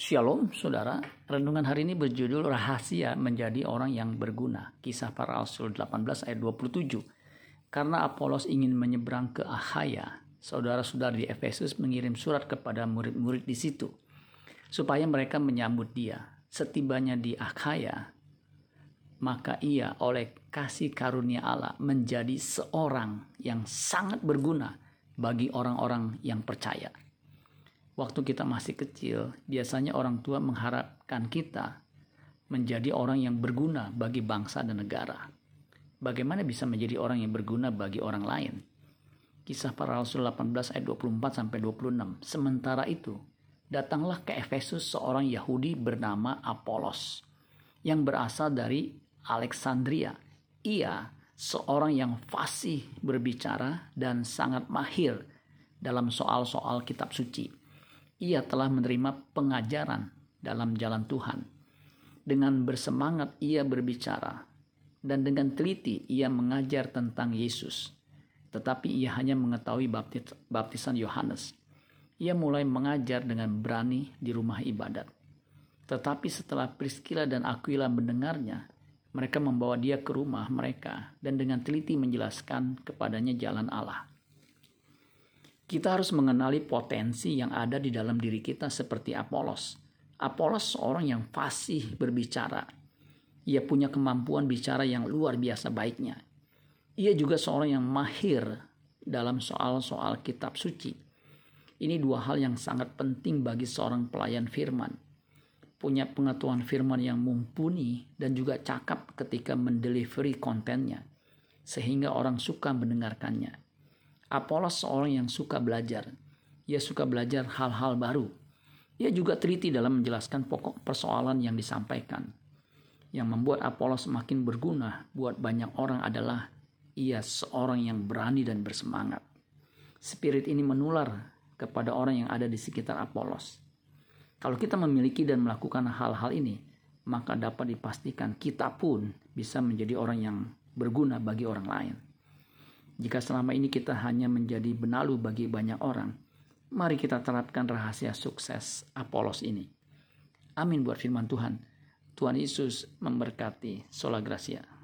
Shalom saudara, renungan hari ini berjudul Rahasia Menjadi Orang Yang Berguna. Kisah para Rasul 18 ayat 27. Karena Apolos ingin menyeberang ke Ahaya, saudara-saudara di Efesus mengirim surat kepada murid-murid di situ supaya mereka menyambut dia. Setibanya di Akhaya, maka ia oleh kasih karunia Allah menjadi seorang yang sangat berguna bagi orang-orang yang percaya waktu kita masih kecil, biasanya orang tua mengharapkan kita menjadi orang yang berguna bagi bangsa dan negara. Bagaimana bisa menjadi orang yang berguna bagi orang lain? Kisah para Rasul 18 ayat 24 sampai 26. Sementara itu, datanglah ke Efesus seorang Yahudi bernama Apolos yang berasal dari Alexandria. Ia seorang yang fasih berbicara dan sangat mahir dalam soal-soal kitab suci ia telah menerima pengajaran dalam jalan Tuhan. Dengan bersemangat ia berbicara dan dengan teliti ia mengajar tentang Yesus. Tetapi ia hanya mengetahui baptisan Yohanes. Ia mulai mengajar dengan berani di rumah ibadat. Tetapi setelah Priscilla dan Aquila mendengarnya, mereka membawa dia ke rumah mereka dan dengan teliti menjelaskan kepadanya jalan Allah. Kita harus mengenali potensi yang ada di dalam diri kita seperti Apolos. Apolos seorang yang fasih berbicara. Ia punya kemampuan bicara yang luar biasa baiknya. Ia juga seorang yang mahir dalam soal-soal kitab suci. Ini dua hal yang sangat penting bagi seorang pelayan firman. Punya pengetahuan firman yang mumpuni dan juga cakap ketika mendelivery kontennya. Sehingga orang suka mendengarkannya Apolos seorang yang suka belajar. Ia suka belajar hal-hal baru. Ia juga teliti dalam menjelaskan pokok persoalan yang disampaikan. Yang membuat Apolos semakin berguna buat banyak orang adalah ia seorang yang berani dan bersemangat. Spirit ini menular kepada orang yang ada di sekitar Apolos. Kalau kita memiliki dan melakukan hal-hal ini, maka dapat dipastikan kita pun bisa menjadi orang yang berguna bagi orang lain. Jika selama ini kita hanya menjadi benalu bagi banyak orang, mari kita terapkan rahasia sukses Apolos ini. Amin buat firman Tuhan. Tuhan Yesus memberkati. Sola Gracia.